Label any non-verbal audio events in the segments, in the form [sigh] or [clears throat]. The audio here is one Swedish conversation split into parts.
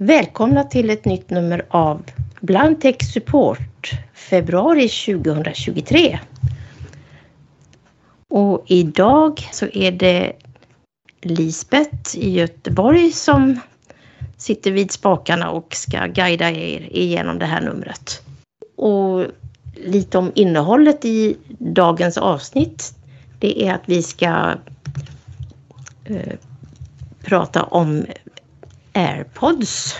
Välkomna till ett nytt nummer av Blindtech Support februari 2023. Och idag så är det Lisbeth i Göteborg som sitter vid spakarna och ska guida er igenom det här numret. Och lite om innehållet i dagens avsnitt. Det är att vi ska eh, prata om airpods.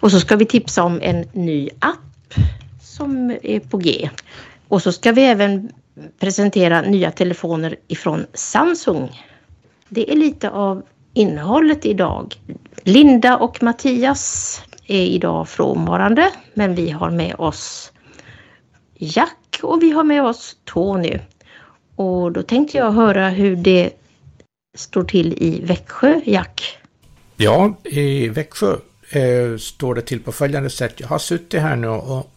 Och så ska vi tipsa om en ny app som är på G. Och så ska vi även presentera nya telefoner ifrån Samsung. Det är lite av innehållet idag. Linda och Mattias är idag frånvarande men vi har med oss Jack och vi har med oss Tony. Och då tänkte jag höra hur det står till i Växjö, Jack. Ja, i Växjö eh, står det till på följande sätt. Jag har suttit här nu och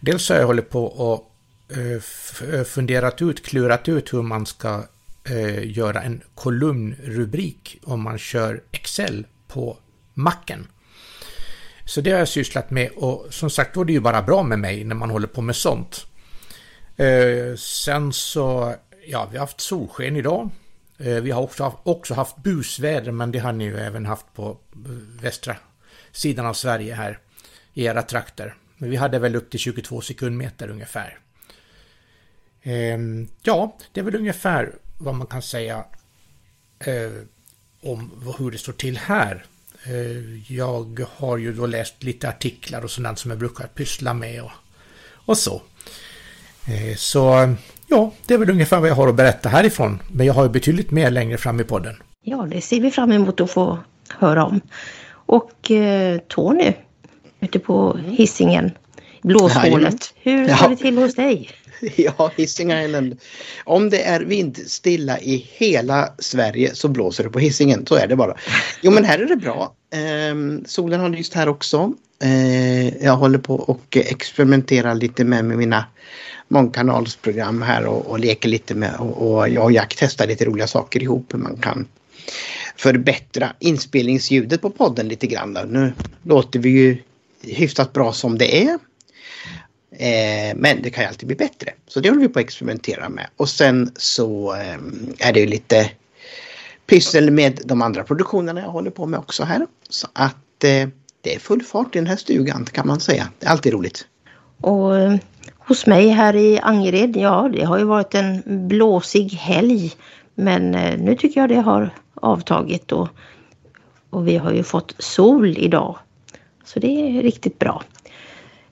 dels har jag hållit på och eh, eh, funderat ut, klurat ut hur man ska eh, göra en kolumnrubrik om man kör Excel på macken. Så det har jag sysslat med och som sagt då är det ju bara bra med mig när man håller på med sånt. Eh, sen så, ja vi har haft solsken idag. Eh, vi har också haft, också haft busväder men det har ni ju även haft på eh, västra sidan av Sverige här i era trakter. Men vi hade väl upp till 22 sekundmeter ungefär. Ehm, ja, det är väl ungefär vad man kan säga eh, om hur det står till här. Jag har ju då läst lite artiklar och sådant som jag brukar pyssla med och, och så. Så ja, det är väl ungefär vad jag har att berätta härifrån. Men jag har ju betydligt mer längre fram i podden. Ja, det ser vi fram emot att få höra om. Och eh, Tony, ute på hissingen blåshålet. Hur står det till hos dig? [laughs] Ja, Hisingen Island. Om det är vindstilla i hela Sverige så blåser det på Hisingen. Så är det bara. Jo, men här är det bra. Eh, solen har lyst här också. Eh, jag håller på och experimenterar lite med, med mina mångkanalsprogram här och, och leker lite med och, och jag och Jack testar lite roliga saker ihop. Hur man kan förbättra inspelningsljudet på podden lite grann. Nu låter vi ju hyfsat bra som det är. Eh, men det kan ju alltid bli bättre. Så det håller vi på att experimentera med. Och sen så eh, är det ju lite pyssel med de andra produktionerna jag håller på med också här. Så att eh, det är full fart i den här stugan kan man säga. Det är alltid roligt. Och eh, hos mig här i Angered, ja det har ju varit en blåsig helg. Men eh, nu tycker jag det har avtagit och, och vi har ju fått sol idag. Så det är riktigt bra.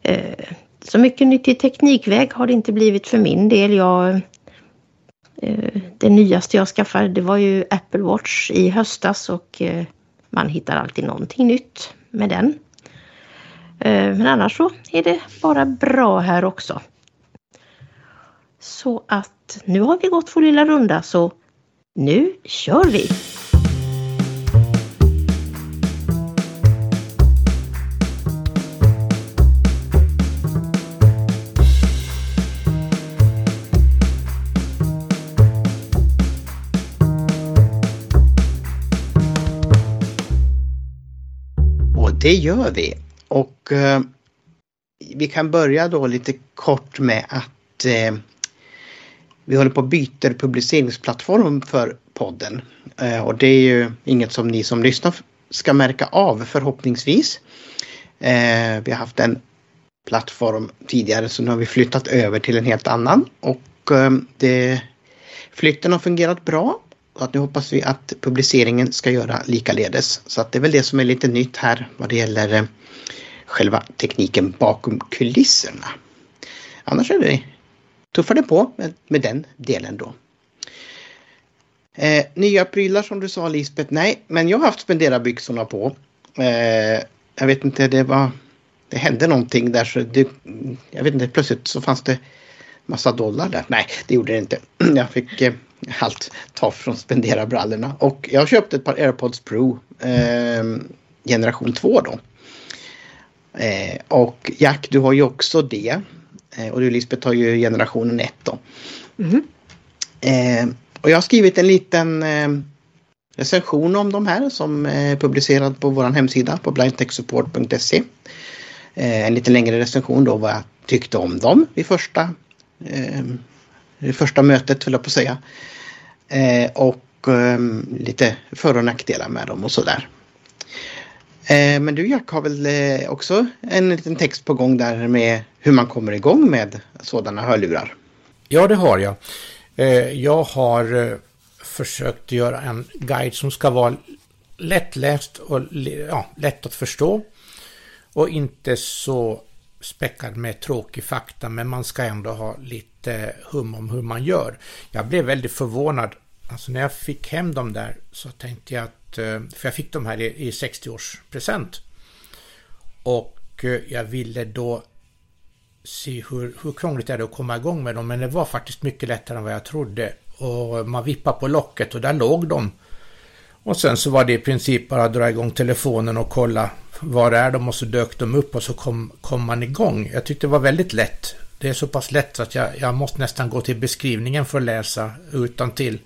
Eh, så mycket nytt i teknikväg har det inte blivit för min del. Jag, eh, det nyaste jag skaffade det var ju Apple Watch i höstas och man hittar alltid någonting nytt med den. Eh, men annars så är det bara bra här också. Så att nu har vi gått vår lilla runda så nu kör vi! Det gör vi. Och eh, vi kan börja då lite kort med att eh, vi håller på att byta publiceringsplattform för podden. Eh, och det är ju inget som ni som lyssnar ska märka av förhoppningsvis. Eh, vi har haft en plattform tidigare så nu har vi flyttat över till en helt annan och eh, det, flytten har fungerat bra att nu hoppas vi att publiceringen ska göra likaledes. Så att det är väl det som är lite nytt här vad det gäller eh, själva tekniken bakom kulisserna. Annars är det tuffare på med, med den delen då. Eh, nya prylar som du sa Lisbeth, nej, men jag har haft spenderarbyxorna på. Eh, jag vet inte, det var... Det hände någonting där så det, jag vet inte, plötsligt så fanns det massa dollar där. Nej, det gjorde det inte. [clears throat] Jag fick eh, allt ta från spendera brallorna. Och jag köpte ett par AirPods Pro eh, generation 2 då. Eh, och Jack, du har ju också det. Eh, och du Lisbeth har ju generationen 1 då. Mm. och jag har skrivit en liten eh, recension om de här som är publicerad på vår hemsida på blindtechsupport.se. En lite längre recension då vad jag tyckte om dem vid första, eh, första mötet, höll jag på att säga. Eh, och eh, lite för och nackdelar med dem och sådär. Eh, men du Jack har väl eh, också en liten text på gång där med hur man kommer igång med sådana hörlurar? Ja, det har jag. Eh, jag har eh, försökt göra en guide som ska vara lättläst och ja, lätt att förstå. Och inte så späckad med tråkig fakta, men man ska ändå ha lite hum om hur man gör. Jag blev väldigt förvånad. Alltså när jag fick hem dem där så tänkte jag att, Eh, för jag fick de här i 60-årspresent. Och eh, jag ville då se hur, hur krångligt är det att komma igång med dem, men det var faktiskt mycket lättare än vad jag trodde. Och man vippade på locket och där låg de. Och sen så var det i princip bara att dra igång telefonen och kolla var är de och så dök de upp och så kom, kom man igång. Jag tyckte det var väldigt lätt. Det är så pass lätt att jag, jag måste nästan gå till beskrivningen för att läsa utan till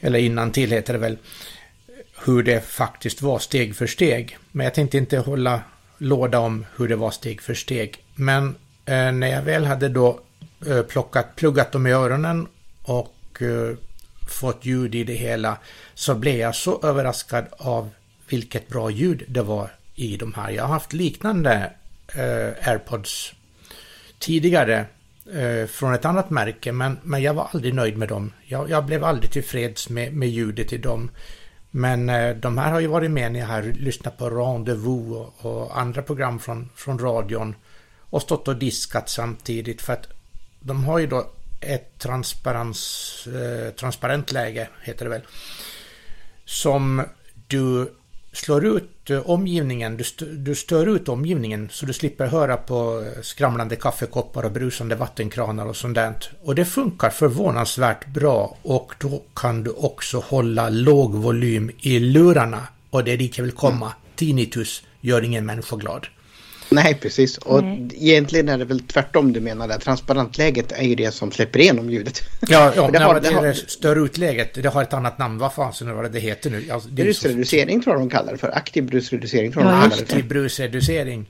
Eller innan till heter det väl. Hur det faktiskt var steg för steg. Men jag tänkte inte hålla låda om hur det var steg för steg. Men eh, när jag väl hade då eh, plockat, pluggat dem i öronen och eh, fått ljud i det hela så blev jag så överraskad av vilket bra ljud det var i de här. Jag har haft liknande eh, AirPods tidigare eh, från ett annat märke, men, men jag var aldrig nöjd med dem. Jag, jag blev aldrig tillfreds med, med ljudet i dem. Men eh, de här har ju varit med när jag har lyssnat på Rendezvous och, och, andra program från, från radion och stått och diskat samtidigt för att de har ju då ett transparens, eh, transparent läge, heter det väl, som du slår ut eh, omgivningen, du, du stör ut omgivningen så du slipper höra på eh, skramlande kaffekoppar och brusande vattenkranar och sånt där. Och det funkar förvånansvärt bra och då kan du också hålla låg volym i lurarna. Och det är dit jag vill komma. Mm. Tinnitus gör ingen människa glad. Nej, precis. Och Nej. egentligen är det väl tvärtom du menar där. Transparentläget är ju det som släpper igenom ljudet. Ja, ja [laughs] det, har, det, det har... större utläget. Det har ett annat namn. Vad fasen var det det heter nu? Alltså, det brusreducering så... tror jag de kallar det för. Aktiv brusreducering tror jag ja, de kallar det för. Aktiv brusreducering.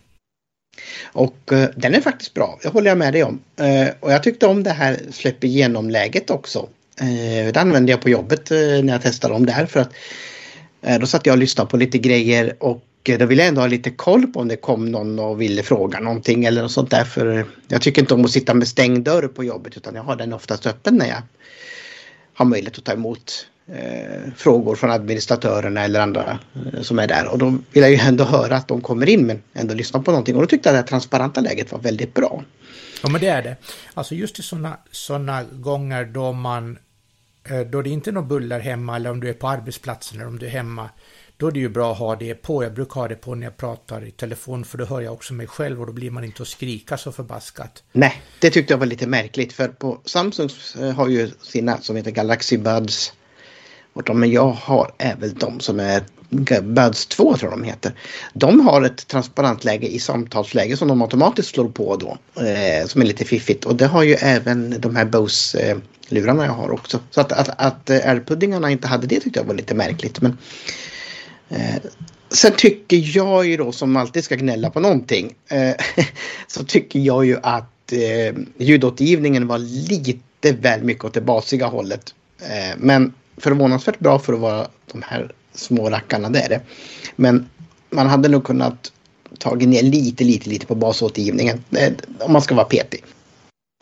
Och uh, den är faktiskt bra. Det håller jag med dig om. Uh, och jag tyckte om det här släpper igenom-läget också. Uh, det använde jag på jobbet när jag testade dem där. För att då satt jag och lyssnade på lite grejer och Eh, då vill jag ändå ha lite koll på om det kom någon och ville fråga någonting eller något sånt där. För jag tycker inte om att sitta med stängd dörr på jobbet utan jag har den oftast öppen när jag har möjlighet att ta emot eh, frågor från administratörerna eller andra eh, som är där. Och då vill jag ju ändå höra att de kommer in men ändå lyssna på någonting. Och då tyckte jag att det här transparenta läget var väldigt bra. Ja men det är det. Alltså just i sådana såna gånger då man eh, då det inte är något buller hemma eller om du är på arbetsplatsen eller om du är hemma då är det ju bra att ha det på. Jag brukar ha det på när jag pratar i telefon för då hör jag också mig själv och då blir man inte att skrika så förbaskat. Nej, det tyckte jag var lite märkligt för på Samsung eh, har ju sina som heter Galaxy Buds. Och de jag har är väl de som är Buds 2 tror jag de heter. De har ett transparent läge i samtalsläge som de automatiskt slår på då. Eh, som är lite fiffigt och det har ju även de här Bose eh, lurarna jag har också. Så att, att, att eh, AirPuddingarna inte hade det tyckte jag var lite märkligt. Men Eh, sen tycker jag ju då som alltid ska gnälla på någonting. Eh, [laughs] så tycker jag ju att eh, ljudåtergivningen var lite väl mycket åt det basiga hållet. Eh, men förvånansvärt bra för att vara de här små rackarna, det är det. Men man hade nog kunnat tagit ner lite, lite, lite på basåtergivningen. Eh, om man ska vara petig.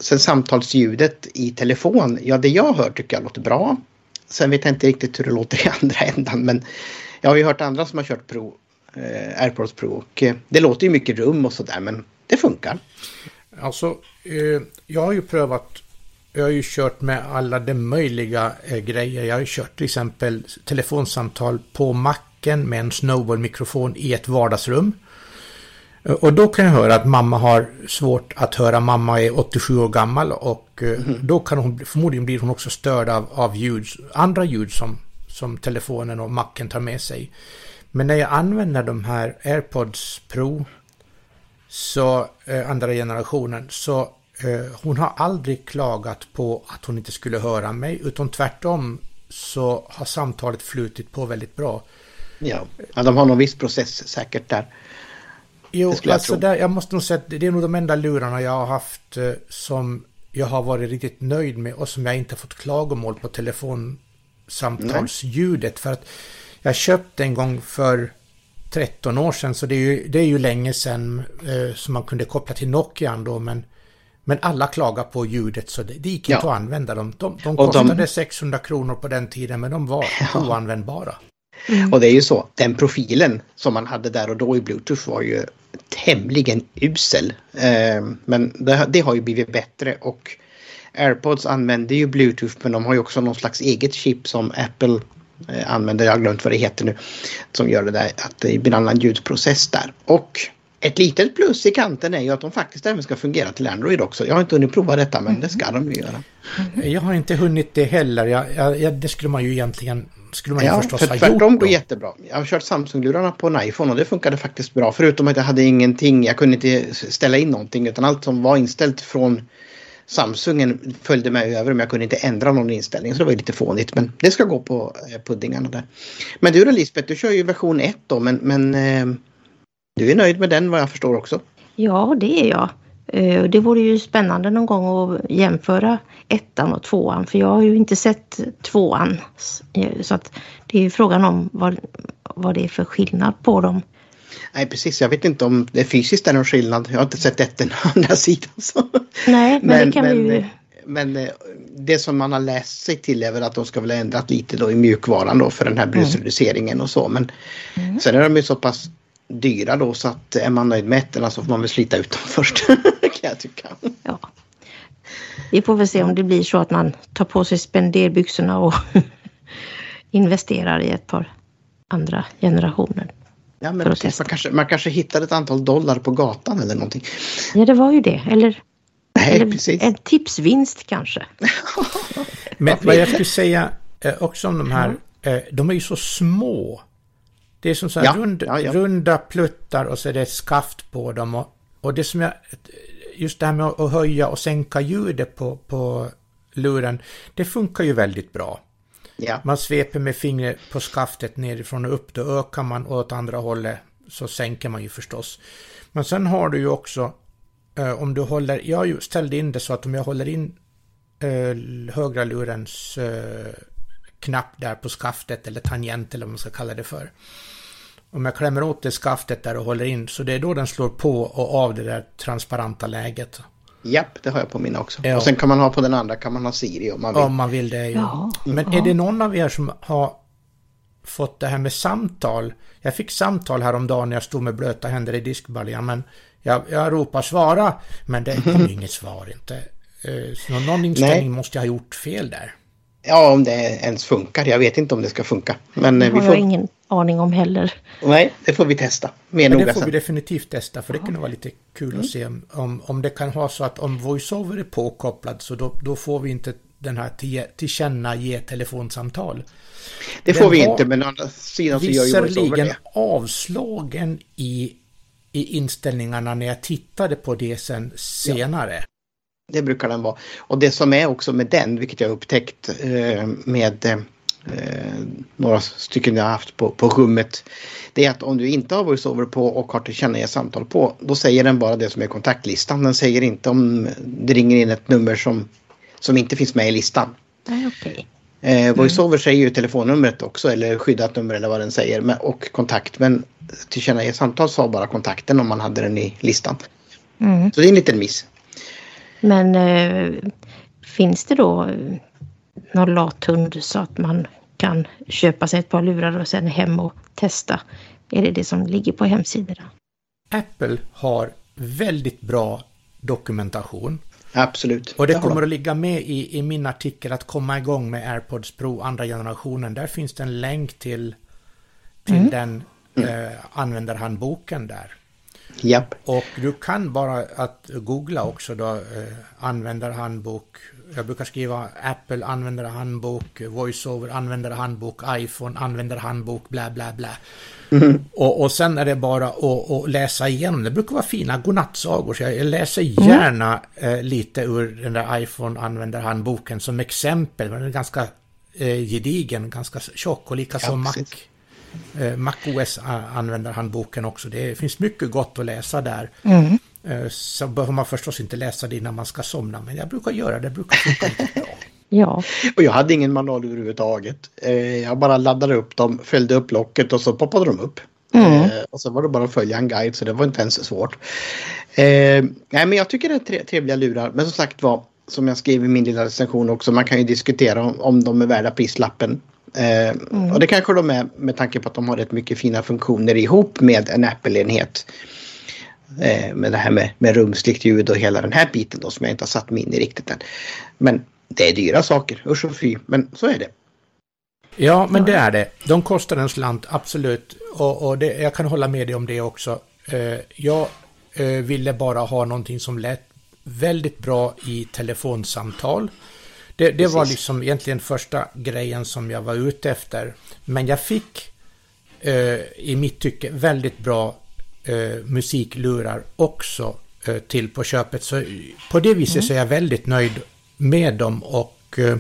Sen samtalsljudet i telefon, ja det jag hör tycker jag låter bra. Sen vet jag inte riktigt hur det låter i andra [laughs] ändan men jag har ju hört andra som har kört Pro, eh, AirPods Pro och eh, det låter ju mycket rum och sådär men det funkar. Alltså, eh, jag har ju prövat jag har ju kört med alla de möjliga eh, grejer. Jag har ju kört till exempel telefonsamtal på macken med en snowball-mikrofon i ett vardagsrum. Eh, och då kan jag höra att mamma har svårt att höra. Mamma är 87 år gammal och mm. då kan hon, förmodligen blir hon också störd av, av ljud, andra ljud som som telefonen och macken tar med sig. Men när jag använder de här AirPods Pro, så eh, andra generationen, så eh, hon har aldrig klagat på att hon inte skulle höra mig, utan tvärtom så har samtalet flutit på väldigt bra. Ja, ja de har någon viss process säkert där. Jo, jag alltså där, jag måste nog säga att det är nog de enda lurarna jag har haft eh, som jag har varit riktigt nöjd med och som jag inte fått klagomål på telefonsamtalsljudet. För att jag köpte en gång för 13 år sedan, så det är ju, det är ju länge sedan eh, som man kunde koppla till Nokian då, men, men alla klagar på ljudet så det, det gick inte ja. att använda dem. De, de kostade de... 600 kronor på den tiden, men de var ja. oanvändbara. Mm. Och det är ju så, den profilen som man hade där och då i Bluetooth var ju tämligen usel. Eh, men det, det, har ju blivit bättre och AirPods använder ju Bluetooth men de har ju också någon slags eget chip som Apple eh, använder, jag har glömt vad det heter nu, som gör det där att det blir en annan ljudprocess där. Och ett litet plus i kanten är ju att de faktiskt även ska fungera till Android också. Jag har inte hunnit prova detta men det ska de ju göra. Jag har inte hunnit det heller. Jag, jag, det skulle man ju egentligen skulle man ju ja, förstås för ha tvärtom gjort. De går jättebra. Jag har kört Samsung-lurarna på en iPhone och det funkade faktiskt bra. Förutom att jag hade ingenting, jag kunde inte ställa in någonting utan allt som var inställt från Samsungen följde mig över om jag kunde inte ändra någon inställning så det var lite fånigt men det ska gå på eh, puddingarna där. Men du då Lisbeth, du kör ju version 1 då men, men eh, du är nöjd med den vad jag förstår också? Ja det är jag. Eh, det vore ju spännande någon gång att jämföra ettan och tvåan för jag har ju inte sett tvåan. Så att det är ju frågan om vad, vad det är för skillnad på dem. Nej precis, jag vet inte om det fysiskt är någon skillnad. Jag har inte sett ettan andra sidan. Så. Nej, men, men det kan men, vi. Men eh, det som man har läst sig till är väl att de ska väl ha ändrat lite då i mjukvaran då för den här brusreduceringen mm. och så. Men mm. sen är de ju så pass dyra då så att är man nöjd med ettorna så får man väl slita ut dem [laughs] först. kan jag tycka. Ja. Vi får väl se om det blir så att man tar på sig spenderbyxorna och [laughs] investerar i ett par andra generationer. Ja, men precis, man, kanske, man kanske hittar ett antal dollar på gatan eller någonting. Ja, det var ju det. Eller, Nej, eller precis. en tipsvinst kanske. [laughs] men vad jag skulle säga eh, också om de här, eh, de är ju så små. Det är som så här ja, rund, ja, ja. runda pluttar och så är det ett skaft på dem. Och, och det som jag, just det här med att höja och sänka ljudet på, på luren, det funkar ju väldigt bra. Ja. Man sveper med fingret på skaftet nerifrån och upp, då ökar man och åt andra hållet så sänker man ju förstås. Men sen har du ju också, eh, om du håller, jag ställde in det så att om jag håller in eh, högra lurens eh, knapp där på skaftet eller tangent eller vad man ska kalla det för. Om jag klämmer åt det skaftet där och håller in så det är då den slår på och av det där transparenta läget. Japp, det har jag på mina också. Ja. Och sen kan man ha på den andra kan man ha Siri om man vill. Om man vill det, ja. ja. Men är det någon av er som har fått det här med samtal? Jag fick samtal häromdagen när jag stod med blöta händer i diskbaljan, men jag, jag ropar svara, men det kom [laughs] inget svar inte. Eh, så någon inställning Nej. måste jag ha gjort fel där. Ja, om det ens funkar. Jag vet inte om det ska funka. Men det eh, vi har får... jag ingen aning om heller. Nej, det får vi testa. Mer Men det får vi definitivt testa för det kan vara lite kul mm. att se om, om det kan vara så att om voiceover är påkopplad så då, då får vi inte den här till, tillkännage telefonsamtal. Det får den vi inte men å andra sidan så gör ju voiceover det. avslagen i, i inställningarna när jag tittade på det sen senare. Ja. Det brukar den vara. Och det som är också med den, vilket jag upptäckt eh, med eh, några stycken jag har haft på, på rummet. Det är att om du inte har voiceover på och har tillkännage samtal på, då säger den bara det som är kontaktlistan. Den säger inte om det ringer in ett nummer som, som inte finns med i listan. Nej, okay. Eh, voiceover mm. säger ju telefonnumret också eller skyddat nummer eller vad den säger och kontakt. Men tillkännage samtal sa bara kontakten om man hade den i listan. Mm. Så det är en liten miss. Men eh, finns det då någon lathund så att man kan köpa sig ett par lurar och sen hem och testa? Är det det som ligger på hemsidorna? Apple har väldigt bra dokumentation. Absolut. Och det kommer att ligga med i, i min artikel att komma igång med AirPods Pro andra generationen. Där finns det en länk till, till mm. den eh, användarhandboken där. Japp. Och du kan bara att googla också då eh, användarhandbok. Jag brukar skriva Apple användarhandbok, VoiceOver användarhandbok, iPhone användarhandbok, bla bla bla. Mm. Och, och sen är det bara att, att läsa igenom. Det brukar vara fina godnattsagor. Så jag läser mm. gärna mm. eh, lite ur den där iPhone användarhandboken som exempel. Den är ganska eh, gedigen, ganska tjock och likaså Ja, Mac. precis. Eh, Mac OS använder handboken också. Det finns mycket gott att läsa där. Mm. Eh, Så behöver man förstås inte läsa det innan man ska somna, men jag brukar göra det. Det brukar funka bra. [laughs] Ja, Och jag hade ingen manual överhuvudtaget. Eh, Jag bara laddade upp dem, följde upp locket och så poppade de upp. Mm. Och så var det bara att följa en guide så det var inte ens så svårt. Nej men jag tycker det är tre, trevliga lurar. Men som sagt var, som jag skrev i min lilla recension också, man kan ju diskutera om, om de är värda prislappen. Eh, Och det kanske de är med tanke på att de har rätt mycket fina funktioner ihop med en Apple-enhet. Eh, med det här med, med rumsligt ljud och hela den här biten då som jag inte har satt mig in i riktigt än. Men det är dyra saker, usch och fy, men så är det. Ja, men det är det. De kostar en slant, absolut. Och, och det, jag kan hålla med dig om det också. Eh, jag eh, ville bara ha någonting som lät väldigt bra i telefonsamtal. Det, det var liksom egentligen första grejen som jag var ute efter. Men jag fick eh, i mitt tycke väldigt bra eh, musiklurar också eh, till på köpet. Så på det viset så är jag väldigt nöjd med dem och eh,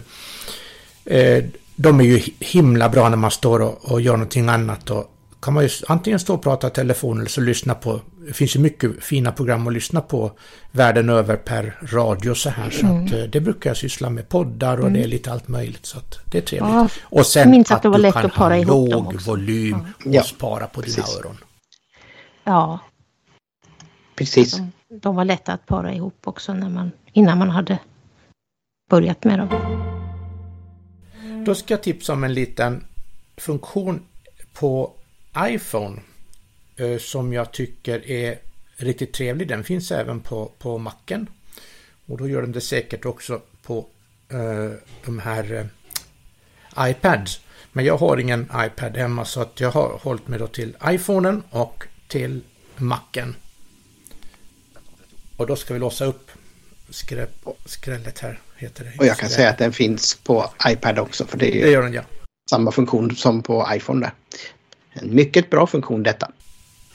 eh, de är ju hi- himla bra när man står och, och gör någonting annat. Och kan man ju antingen stå och prata i telefon eller så lyssna på. Det finns ju mycket fina program att lyssna på världen över per radio så här. Så att, eh, det brukar jag syssla med. Poddar och det är lite allt möjligt. Så att det är trevligt. Ja, och sen jag minns att att, det var du lätt kan att para ha ihop dem låg också. volym och Ja, spara på dina precis. öron. ja. Precis. De, de var lätta att para ihop också när man, innan man hade börjat med dem. Då ska jag tipsa om en liten funktion på iPhone eh, som jag tycker är riktigt trevlig. Den finns även på, på Macen. Och då gör den det säkert också på eh, de här eh, iPads. Men jag har ingen iPad hemma så att jag har hållit mig då till iPhonen och till Macen. Och då ska vi låsa upp skräp, skrället här. Heter det. Och jag kan säga att den finns på iPad också för det är Det gör den ja. samma funktion som på iPhone där. En mycket bra funktion detta.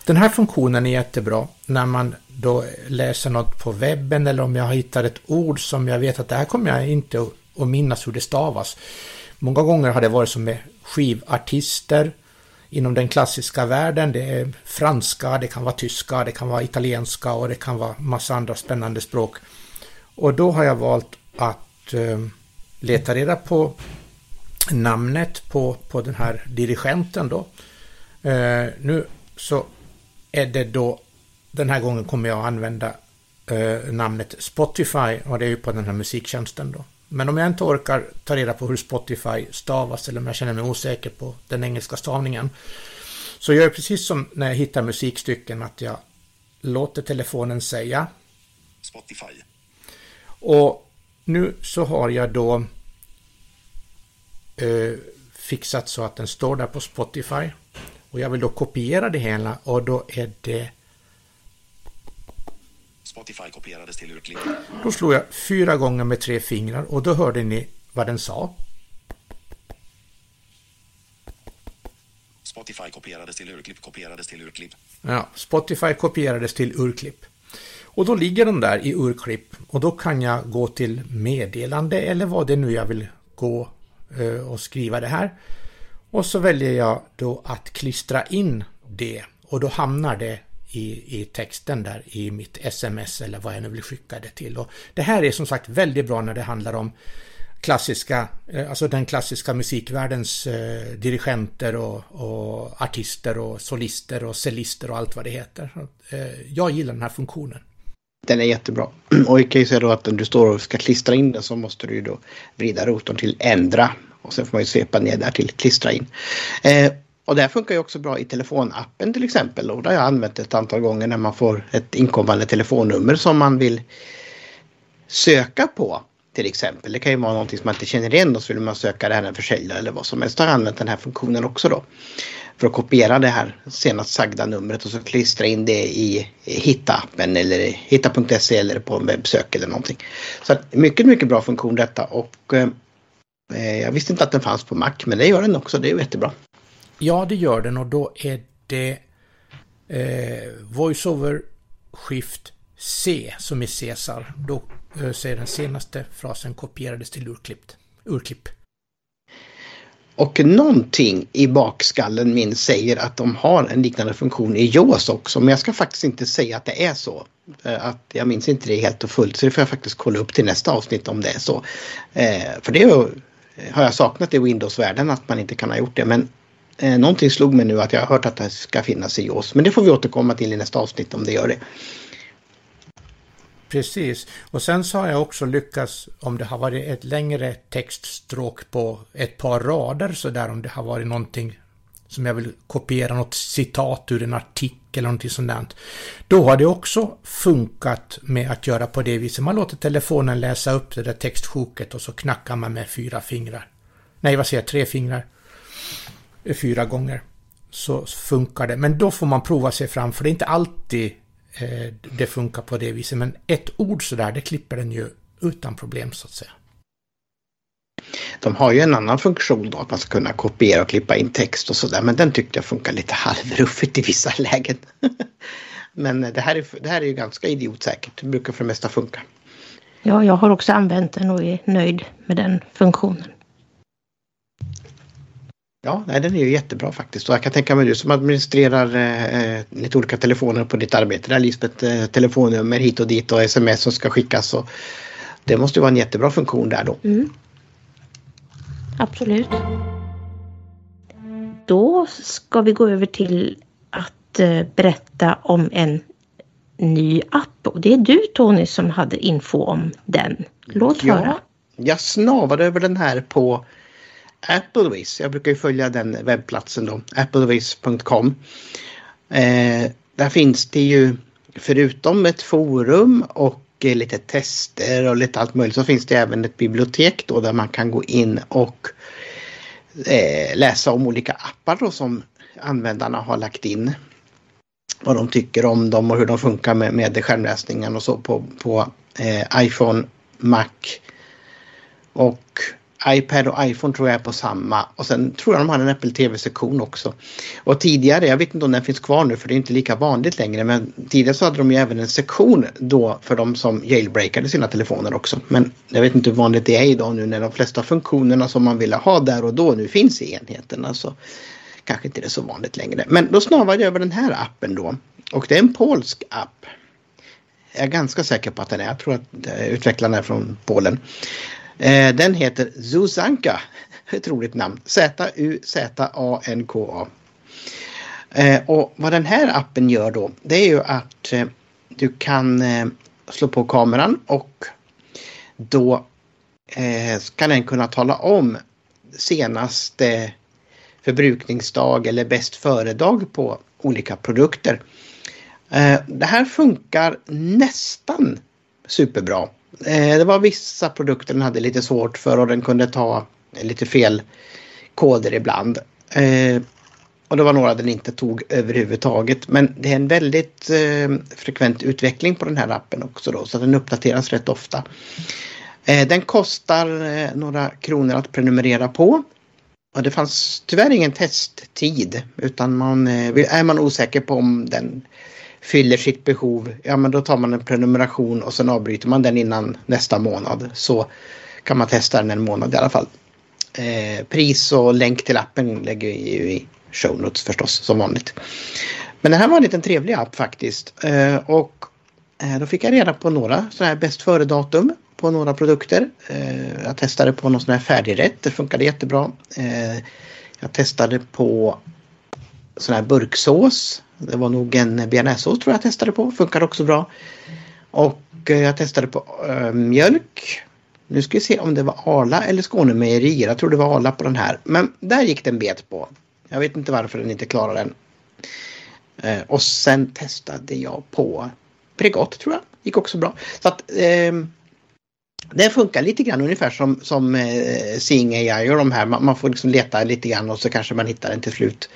Den här funktionen är jättebra när man då läser något på webben eller om jag hittar ett ord som jag vet att det här kommer jag inte att- minnas hur det stavas. Många gånger har det varit som med skivartister inom den klassiska världen. Det är franska, det kan vara tyska, det kan vara italienska och det kan vara massa andra spännande språk. Och då har jag valt att eh, leta reda på namnet på, på den här dirigenten då. Eh, nu så är det då, den här gången kommer jag använda eh, namnet Spotify och det är ju på den här musiktjänsten då. Men om jag inte orkar ta reda på hur Spotify stavas eller om jag känner mig osäker på den engelska stavningen så gör jag precis som när jag hittar musikstycken att jag låter telefonen säga Spotify. och nu så har jag då eh, fixat så att den står där på Spotify. Och jag vill då kopiera det hela och då är det... Spotify kopierades till urklipp. Då slår jag fyra gånger med tre fingrar och då hörde ni vad den sa. Spotify kopierades till urklipp, kopierades till urklipp. Ja, Spotify kopierades till urklipp. Och då ligger den där i urklipp och då kan jag gå till meddelande eller vad det nu jag vill gå eh, och skriva det här. Och så väljer jag då att klistra in det och då hamnar det i, i texten där i mitt sms eller vad jag nu vill skicka det till. Och det här är som sagt väldigt bra när det handlar om klassiska, eh, alltså den klassiska musikvärldens eh, dirigenter och, och artister och solister och cellister och allt vad det heter. Så, eh, jag gillar den här funktionen. Den är jättebra. [clears throat] Och jag kan ju säga då att när du står och ska klistra in den så måste du ju då vrida rotorn till ändra. Och sen får man ju svepa ner där till klistra in. Eh, och det här funkar ju också bra i telefonappen till exempel. Och det har jag använt ett antal gånger när man får ett inkommande telefonnummer som man vill söka på. Till exempel. Det kan ju vara någonting som man inte känner igen och så vill man söka det här en försäljare eller vad som helst. Då har jag använt den här funktionen också då. För att kopiera det här senast sagda numret och så klistra in det i Hitta-appen eller hitta.se eller på en webbsök eller någonting. Så mycket, mycket bra funktion detta och eh, jag visste inte att den fanns på Mac men det gör den också. Det är jättebra. Ja, det gör den och då är det eh, VoiceOver Shift C som är Cesar. Då eh, säger den senaste frasen kopierades till urklippt. urklipp. Och någonting i bakskallen min säger att de har en liknande funktion i JAWS också. Men jag ska faktiskt inte säga att det är så. Eh, Att jag minns inte det helt och fullt så det får jag faktiskt kolla upp till nästa avsnitt om det är så. Eh, för det är ju- har jag saknat i Windows-världen att man inte kan ha gjort det. Men eh, någonting slog mig nu att jag har hört att det ska finnas i JAWS. Men det får vi återkomma till i nästa avsnitt om det gör det. Precis. Och sen så har jag också lyckats, om det har varit ett längre textstråk på ett par rader så där om det har varit någonting som jag vill kopiera något citat ur en artikel eller någonting sånt där. Då har det också funkat med att göra på det viset. Man låter telefonen läsa upp det där textsjoket och så knackar man med fyra fingrar. Nej, vad säger jag? Tre fingrar. Fyra gånger. Så funkar det. Men då får man prova sig fram för det är inte alltid eh, det funkar på det viset. Men ett ord sådär, det klipper den ju utan problem så att säga. De har ju en annan funktion då att man ska kunna kopiera och klippa in text och sådär. Men den tyckte jag funkar lite [laughs] halvruffigt i vissa lägen. [laughs] Men det här, är, det här är ju ganska idiotsäkert. Det brukar för det mesta funka. Ja, jag har också använt den och är nöjd med den funktionen. Ja, nej, den är ju jättebra faktiskt. Och jag kan tänka mig du som administrerar eh, lite olika telefoner på ditt arbete där Lisbeth, eh, telefonnummer hit och dit och sms som ska skickas. Och det måste ju vara en jättebra funktion där då. Mm. Absolut. Då ska vi gå över till att eh, berätta om en ny app. Och det är du Tony som hade info om den. Låt höra. Jag snavade över den här på Applevis. Jag brukar ju följa den webbplatsen då, applevis.com. Eh, där finns det ju förutom ett forum och lite tester och lite allt möjligt så finns det även ett bibliotek då där man kan gå in och eh, läsa om olika appar då som användarna har lagt in. Vad de tycker om dem och hur de funkar med, med skärmläsningen och så på, på eh, iPhone, Mac och iPad och iPhone tror jag är på samma och sen tror jag de har en Apple TV-sektion också. Och tidigare, jag vet inte om den finns kvar nu för det är inte lika vanligt längre men tidigare så hade de ju även en sektion då för de som jailbreakade sina telefoner också. Men jag vet inte hur vanligt det är idag nu när de flesta funktionerna som man ville ha där och då nu finns i enheterna så alltså, kanske inte det är så vanligt längre. Men då snavade jag över den här appen då och det är en polsk app. Jag är ganska säker på att den är, jag tror att utvecklaren utvecklarna är från Polen. Eh, Den heter Zuzanka. [laughs] Ett roligt namn. Z-U-Z-A-N-K-A. Eh, Och vad den här appen gör då det är ju att eh, du kan eh, slå på kameran och då eh, den kunna tala om senaste förbrukningsdag eller bäst före-dag på olika produkter. Eh, Det här funkar nästan superbra. Eh, det var vissa produkter den hade lite svårt för och den kunde ta lite fel koder ibland. Eh, och det var några den inte tog överhuvudtaget. Men det är en väldigt eh, frekvent utveckling på den här appen också då så den uppdateras rätt ofta. Den kostar några kronor att prenumerera på. Och det fanns tyvärr ingen testtid utan man, är man osäker på om den fyller sitt behov, ja men då tar man en prenumeration och sen avbryter man den innan nästa månad. Så kan man testa den en månad i alla fall. Eh, pris och länk till appen lägger vi ju i show notes förstås som vanligt. Men det här var en liten trevlig app faktiskt. Eh, och eh, då fick jag reda på några sådana här bäst före-datum på några produkter. Eh, jag testade på någon sån här färdigrätt, det funkade jättebra. Eh, jag testade på sån här burksås. Det var nog en bearnaisesås tror jag testade på, funkade också bra. Och eh, jag testade på äh, mjölk. Nu ska vi se om det var Arla eller Skånemejerier. Jag tror det var Arla på den här. Men där gick den bet på. Jag vet inte varför den inte klarar den. Äh, och sen testade jag på pregott tror jag. Gick också bra. Så att äh, det funkar lite grann ungefär som, som eh, Seeing AI och de här. Man, man får liksom leta lite grann och så kanske man hittar den till slut.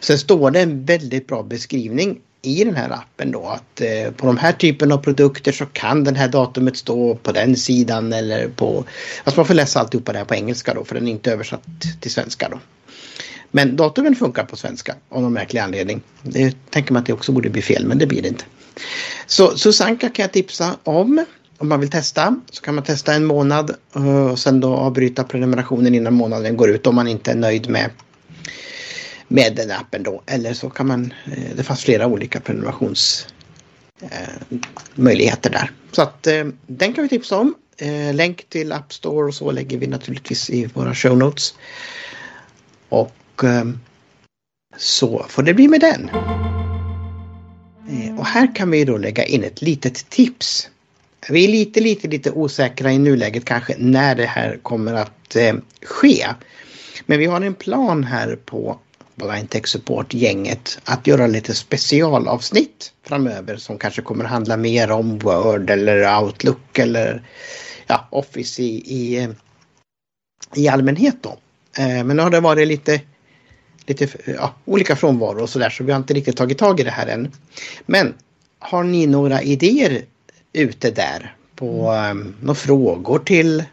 Sen står det en väldigt bra beskrivning i den här appen då att eh, på de här typen av produkter så kan den här datumet stå på den sidan eller på... Alltså man får läsa alltihopa det här på engelska då för den är inte översatt till svenska då. Men datumen funkar på svenska av någon märklig anledning. Det tänker man att det också borde bli fel men det blir det inte. Så Susanka kan jag tipsa om. om man vill testa så kan man testa en månad eh, och sen då avbryta prenumerationen innan månaden går ut om man inte är nöjd med med den appen då. Eller så kan man, eh, det fanns flera olika prenumerationsmöjligheter eh, där. Så att eh, den kan vi tipsa om. Eh, länk till App Store och så lägger vi naturligtvis i våra show notes. Och så får det bli med den. Och här kan vi då lägga in ett litet tips. Vi är lite, lite, lite osäkra i nuläget kanske när det här kommer att eh, ske. Men vi har en plan här på på Tech Support-gänget att göra lite specialavsnitt framöver som kanske kommer handla mer om Word eller Outlook eller ja, Office i, i, eh, i allmänhet då. Eh, men nu har det varit lite lite ja, olika frånvaro och sådär så vi har inte riktigt tagit tag i det här än. Men har ni några idéer ute där på mm. några frågor till,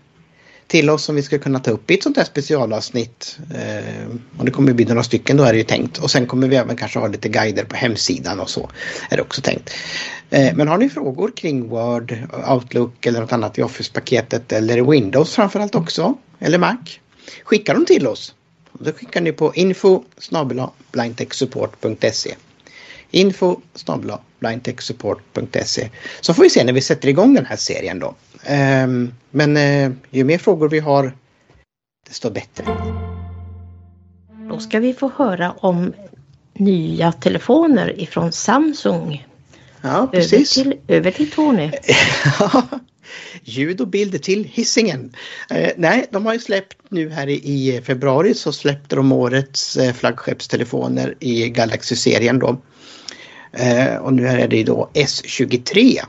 till oss som vi ska kunna ta upp i ett sånt här specialavsnitt? Eh, och det kommer bli några stycken då är det ju tänkt. Och sen kommer vi även kanske ha lite guider på hemsidan och så är det också tänkt. Eh, men har ni frågor kring Word, Outlook eller något annat i Office-paketet eller Windows framförallt också eller Mac? Skicka dem till oss då skickar ni på info blindtechsupport.se info blindtechsupport.se Så får vi se när vi sätter igång den här serien då. Ehm, men eh, ju mer frågor vi har desto bättre. Då ska vi få höra om nya telefoner ifrån Samsung. Ja, precis. Över till, över till Tony. [laughs] ljud och bild till hissingen. Eh, nej, de har ju släppt nu här i, i februari så släppte de årets eh, flaggskeppstelefoner i Galaxy-serien då. Eh, och nu är det då S23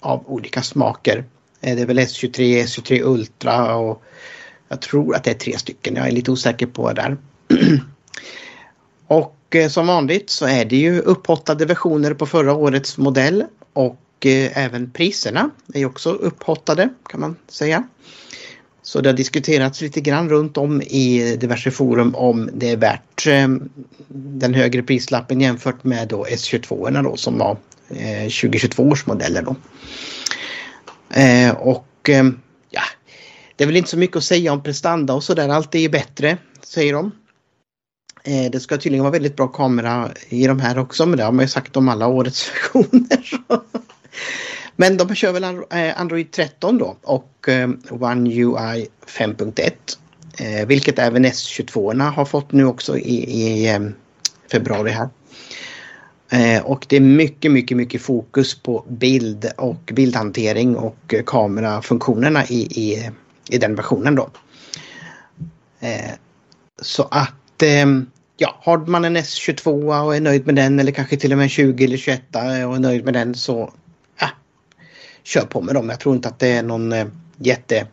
av olika smaker. Eh, det är väl S23, S23 Ultra och jag tror att det är tre stycken. Jag är lite osäker på det där. [clears throat] och eh, som vanligt så är det ju upphottade versioner på förra årets modell och eh, även priserna är också upphottade kan man säga. Så det har diskuterats lite grann runt om i diverse forum om det är värt den högre prislappen jämfört med då S22 då som var 2022 års modeller då. Eh, och ehm, ja, det är väl inte så mycket att säga om prestanda och sådär. Allt är ju bättre säger de. Eh, det ska tydligen vara väldigt bra kamera i de här också men det har man ju sagt om alla årets [laughs] versioner. Men de kör väl eh, Android 13 då och eh, One UI 5.1. Eh, vilket även S22 har fått nu också i, i ehm, februari här. Eh, och det är mycket, mycket, mycket fokus på bild och bildhantering och kamerafunktionerna i, i, i den versionen då. Eh, så att eh, ja, har man en S22 och är nöjd med den eller kanske till och med en 20 eller 21 och är nöjd med den så kör på med dem. Jag tror inte att det är någon jätte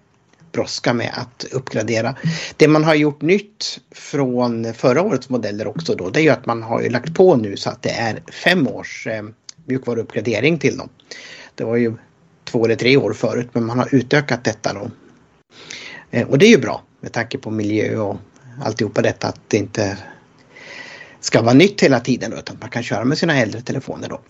brådska med att uppgradera. Det man har gjort nytt från förra årets modeller också då det är ju att man har ju lagt på nu så att det är fem års eh, mjukvaruuppgradering till dem. Det var ju två eller tre år förut men man har utökat detta då. Eh, och det är ju bra med tanke på miljö och alltihopa detta att det inte ska vara nytt hela tiden utan man kan köra med sina äldre telefoner då.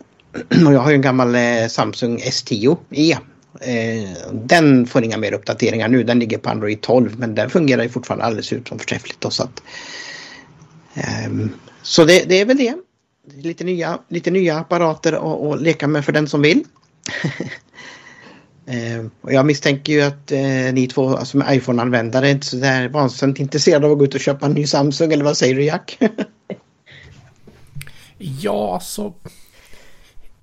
[clears throat] Och jag har ju en gammal eh, Samsung S10e. Eh, den får inga mer uppdateringar nu. Den ligger på Android 12 men den fungerar ju fortfarande alldeles ut som förträffligt. Då, så att, ehm, så det, det, är väl det. Lite nya, lite nya apparater att leka med för den som vill. [laughs] Ehm, och jag misstänker ju att eh, ni två alltså som är iPhone-användare är inte så där vansinnigt intresserade av att gå ut och köpa en ny Samsung eller vad säger du Jack? [laughs] ja, så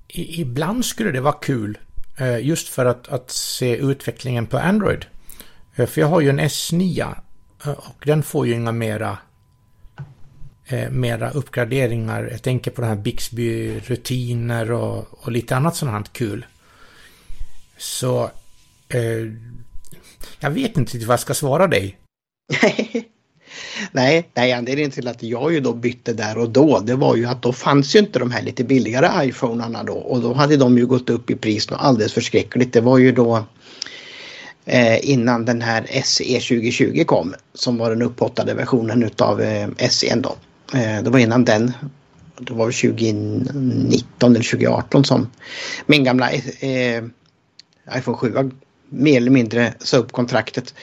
ibland skulle det vara kul Eh, just för att, att se utvecklingen på Android. Eh, för jag har ju en S9 eh, och den får ju inga mera, mera uppgraderingar. Jag tänker på de här Bixby-rutiner och, och lite annat sånt här kul. Så eh, jag vet inte vad jag ska svara dig. [laughs] Nej, nej, anledningen till att jag ju då bytte där och då det var ju att då fanns ju inte de här lite billigare iPhonearna då och då hade de ju gått upp i pris något alldeles förskräckligt. Det var ju då eh, innan den här SE 2020 kom som var den upphottade versionen utav eh, SE då. Eh, det var innan den. Det var 2019 eller 2018 som min gamla eh, iPhone 7 mer eller mindre sa upp kontraktet.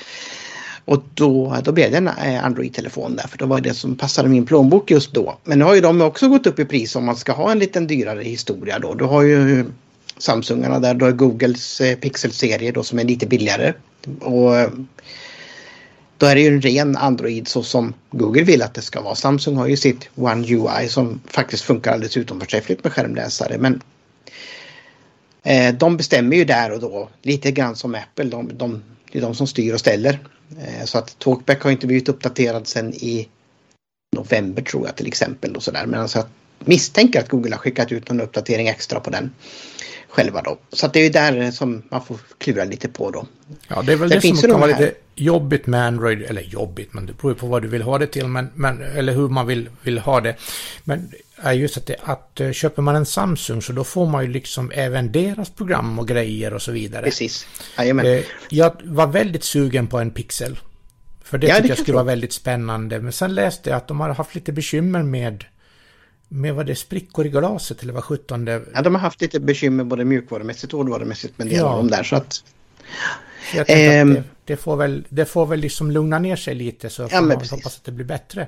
Och då, då blev det en eh, Android-telefon där för det var det som passade min plånbok just då. Men nu har ju de också gått upp i pris om man ska ha en liten dyrare historia då. Du har ju Samsungarna där, du har Googles eh, Pixel-serie då som är lite billigare. Och eh, då är det ju en ren Android så som Google vill att det ska vara. Samsung har ju sitt One UI som faktiskt funkar alldeles utomförträffligt med skärmläsare. Men de bestämmer ju där och då lite grann som Apple. De, de, det är de som styr och ställer. Eh, så att Talkback har inte blivit uppdaterad sedan i november tror jag till exempel. Och så där. Men alltså jag misstänker att Google har skickat ut någon uppdatering extra på den själva då. Så att det är ju där som man får klura lite på då. Ja, det är väl Sen det finns som kan vara lite jobbigt med Android, eller jobbigt, men det beror ju på vad du vill ha det till, men, men, eller hur man vill, vill ha det. Men är just att, det, att eh, köper man en Samsung så då får man ju liksom även deras program och grejer och så vidare. Precis. Jajamän. Eh, Jag var väldigt sugen på en Pixel. För det Ja, det kan jag skulle vara väldigt spännande. Men sen läste jag att de har haft lite bekymmer med, med vad det sprickor i glaset eller vad sjutton det Ja, de har haft lite bekymmer både mjukvarumässigt och hårdvarumässigt med delar Ja. av dem där. Så att, Så jag Ehm. att det, det, får väl, det får väl liksom lugna ner sig lite så får men man hoppas att det blir bättre.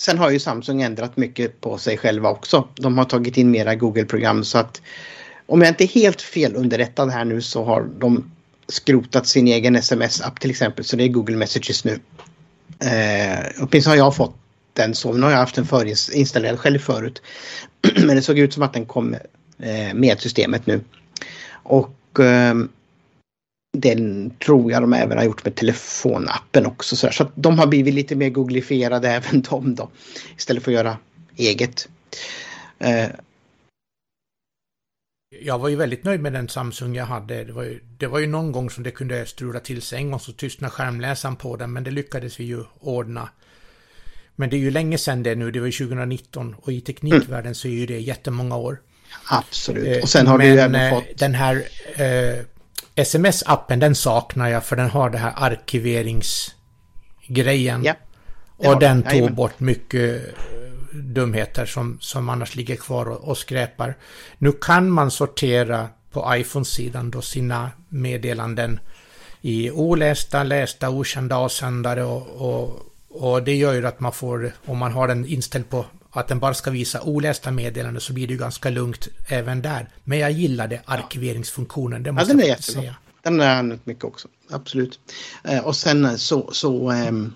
sen har ju Samsung ändrat mycket på sig själva också. De har tagit in mera Google-program så att om jag inte är helt fel underrättad här nu så har de skrotat sin egen sms-app till exempel. Så det är Google Messages nu. Eh, åtminstone har jag fått den så. Nu har jag haft den förinstallerad själv förut. [clears throat] Men det såg ut som att den kom eh, med systemet nu. Och ehm, den tror jag de även har gjort med telefonappen också. Så, så att de har blivit lite mer googlifierade [laughs] även de då. Istället för att göra eget. Eh, Jag var ju väldigt nöjd med den Samsung jag hade. Det var ju, det var ju någon gång som det kunde strula till sig. En gång så tystnade skärmläsaren på den, men det lyckades vi ju ordna. Men det är ju länge sedan det nu, det var ju 2019 och i teknikvärlden så är ju det jättemånga år. absolut. Eh, Och sen har men, du ju även eh, fått... Den här eh, sms-appen, den saknar jag för den har det här arkiveringsgrejen. Ja, och den tog Jajamän. bort mycket eh, dumheter som, som annars ligger kvar och, och skräpar. Nu kan man sortera på iPhone-sidan då sina meddelanden i olästa, lästa, okända avsändare och, och, och det gör ju att man får, om man har den inställd på att den bara ska visa olästa meddelanden så blir det ju ganska lugnt även där. Men jag gillade arkiveringsfunktionen, det Ja, måste den är jag faktiskt jättebra. säga. Den har jag använt mycket också. Absolut. Eh, och sen så, så, ehm,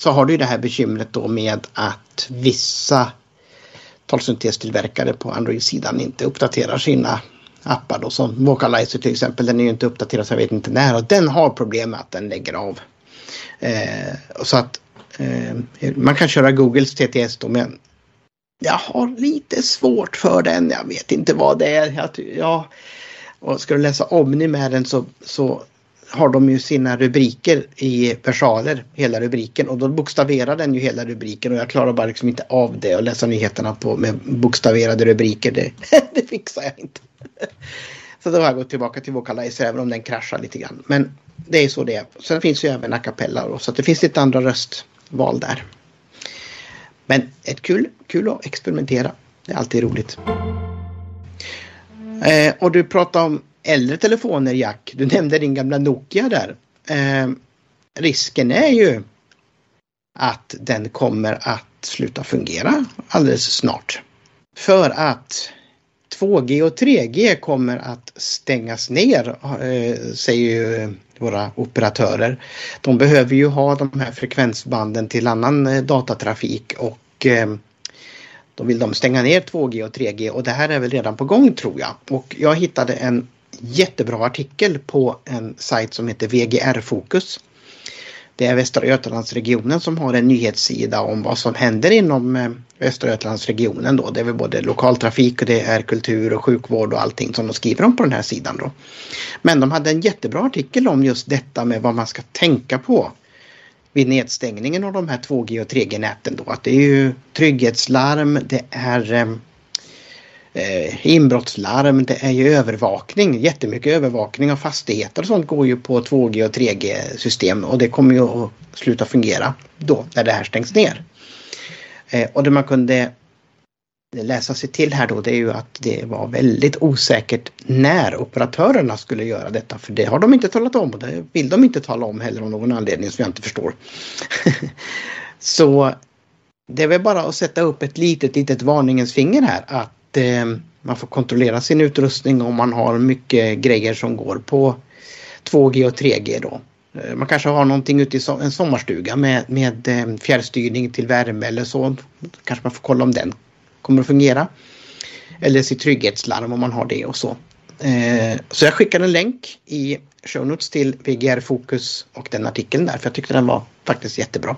så har du ju det här bekymret då med att vissa talsyntestillverkare på Android-sidan inte uppdaterar sina appar då som Vocalizer till exempel. Den är ju inte uppdaterad så jag vet inte när och den har problem med att den lägger av. Eh, så att eh, man kan köra Googles TTS då men jag har lite svårt för den. Jag vet inte vad det är. Jag, ja, och ska du läsa Omni med den så, så har de ju sina rubriker i versaler, hela rubriken och då bokstaverar den ju hela rubriken och jag klarar bara liksom inte av det och läsa nyheterna på med bokstaverade rubriker. Det, [laughs] det fixar jag inte. Så då har jag gått tillbaka till Vocalizer även om den kraschar lite grann. Men det är så det är. Sen finns ju även a cappella då, så att det finns lite andra röstval där. Men ett kul, kul att experimentera. Det är alltid roligt. Eh, och du pratade om äldre telefoner Jack. Du nämnde din gamla Nokia där. Eh, risken är ju att den kommer att sluta fungera alldeles snart. För att 2G och 3G kommer att stängas ner eh, säger ju eh, våra operatörer. De behöver ju ha de här frekvensbanden till annan eh, datatrafik och då vill de stänga ner 2G och 3G och det här är väl redan på gång tror jag. Och jag hittade en jättebra artikel på en sajt som heter VGR Fokus. Det är Västra Götalandsregionen som har en nyhetssida om vad som händer inom eh, Västra Götalandsregionen då. Det är väl både lokaltrafik och det är kultur och sjukvård och allting som de skriver om på den här sidan då. Men de hade en jättebra artikel om just detta med vad man ska tänka på vid nedstängningen av de här 2G och 3G-näten då. Att det är ju trygghetslarm, det är eh, eh, inbrottslarm, det är ju övervakning. Jättemycket övervakning av fastigheter och sånt går ju på 2G och 3G-system och det kommer ju att sluta fungera då när det här stängs ner. Eh, och det man kunde läsa sig till här då det är ju att det var väldigt osäkert när operatörerna skulle göra detta för det har de inte talat om och det vill de inte tala om heller av någon anledning som jag inte förstår. [laughs] Så det är väl bara att sätta upp ett litet, litet varningens finger här att Eh, man får kontrollera sin utrustning om man har mycket grejer som går på 2G och 3G då. Eh, man kanske har någonting ute i en sommarstuga med, med eh, fjärrstyrning till värme eller så. Kanske man får kolla om den kommer att fungera. Eller sitt trygghetslarm om man har det och så. Så jag skickar en länk i show notes till VGR Fokus och den artikeln där för jag tyckte den var faktiskt jättebra.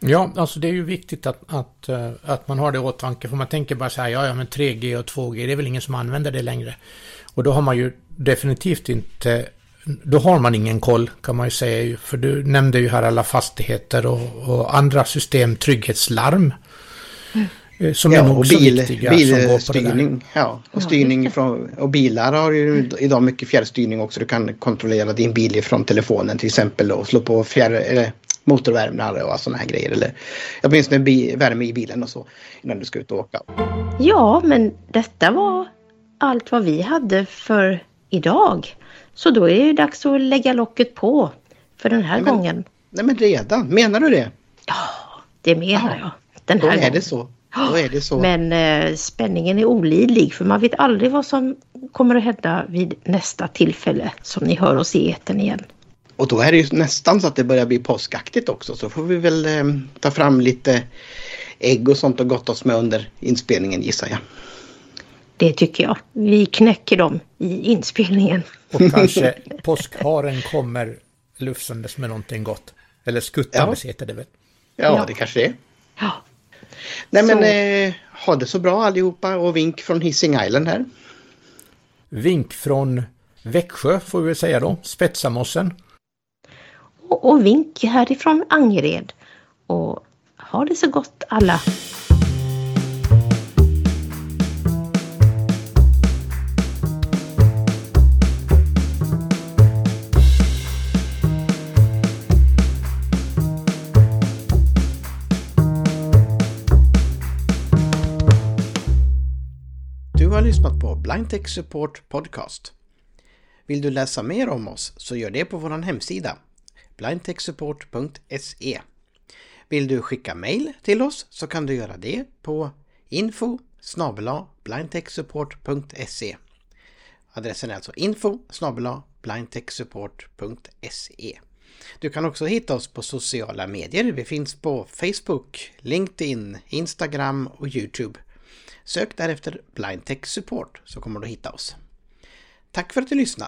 Ja, alltså det är ju viktigt att, att, eh, att man har det i åtanke. För man tänker bara så här, ja, ja, men 3G och 2G, det är väl ingen som använder det längre. Och då har man ju definitivt inte, då har man ingen koll kan man ju säga. För du nämnde ju här alla fastigheter och, och andra system, trygghetslarm. Mm. Eh, som ja, är nog och bil, viktiga. Bilstyrning. Ja, och styrning från, och bilar har ju idag mycket fjärrstyrning också. Du kan kontrollera din bil från telefonen till exempel och slå på fjärr, eller motorvärmare och sådana här grejer. Eller åtminstone värme i bilen och så innan du ska ut och åka. Ja, men detta var allt vad vi hade för idag. Så då är det dags att lägga locket på för den här nej, men, gången. Nej men redan, menar du det? Ja, det menar jag. Den här då gången. är det så. Då är det så. Men eh, spänningen är olidlig för man vet aldrig vad som kommer att hända vid nästa tillfälle som ni hör oss i eten igen. Och då är det ju nästan så att det börjar bli påskaktigt också så får vi väl eh, ta fram lite ägg och sånt och gott oss med under inspelningen gissar jag. Det tycker jag. Vi knäcker dem i inspelningen. Och kanske påskharen kommer lufsandes med någonting gott. Eller skuttandes ja. heter det väl? Ja, ja, det kanske det är. Ja. Nej men eh, ha det så bra allihopa och vink från Hissing Island här. Vink från Växjö får vi väl säga då, Spetsamossen. Och, och vink härifrån Angered. Och ha det så gott alla. lyssnat på Blindtech Support Podcast. Vill du läsa mer om oss så gör det på vår hemsida blindtechsupport.se. Vill du skicka mail till oss så kan du göra det på info blindtechsupport.se. Adressen är alltså info blindtechsupport.se. Du kan också hitta oss på sociala medier. Vi finns på Facebook, LinkedIn, Instagram och Youtube. Sök därefter Blindtech Support så kommer du hitta oss. Tack för att du lyssnat!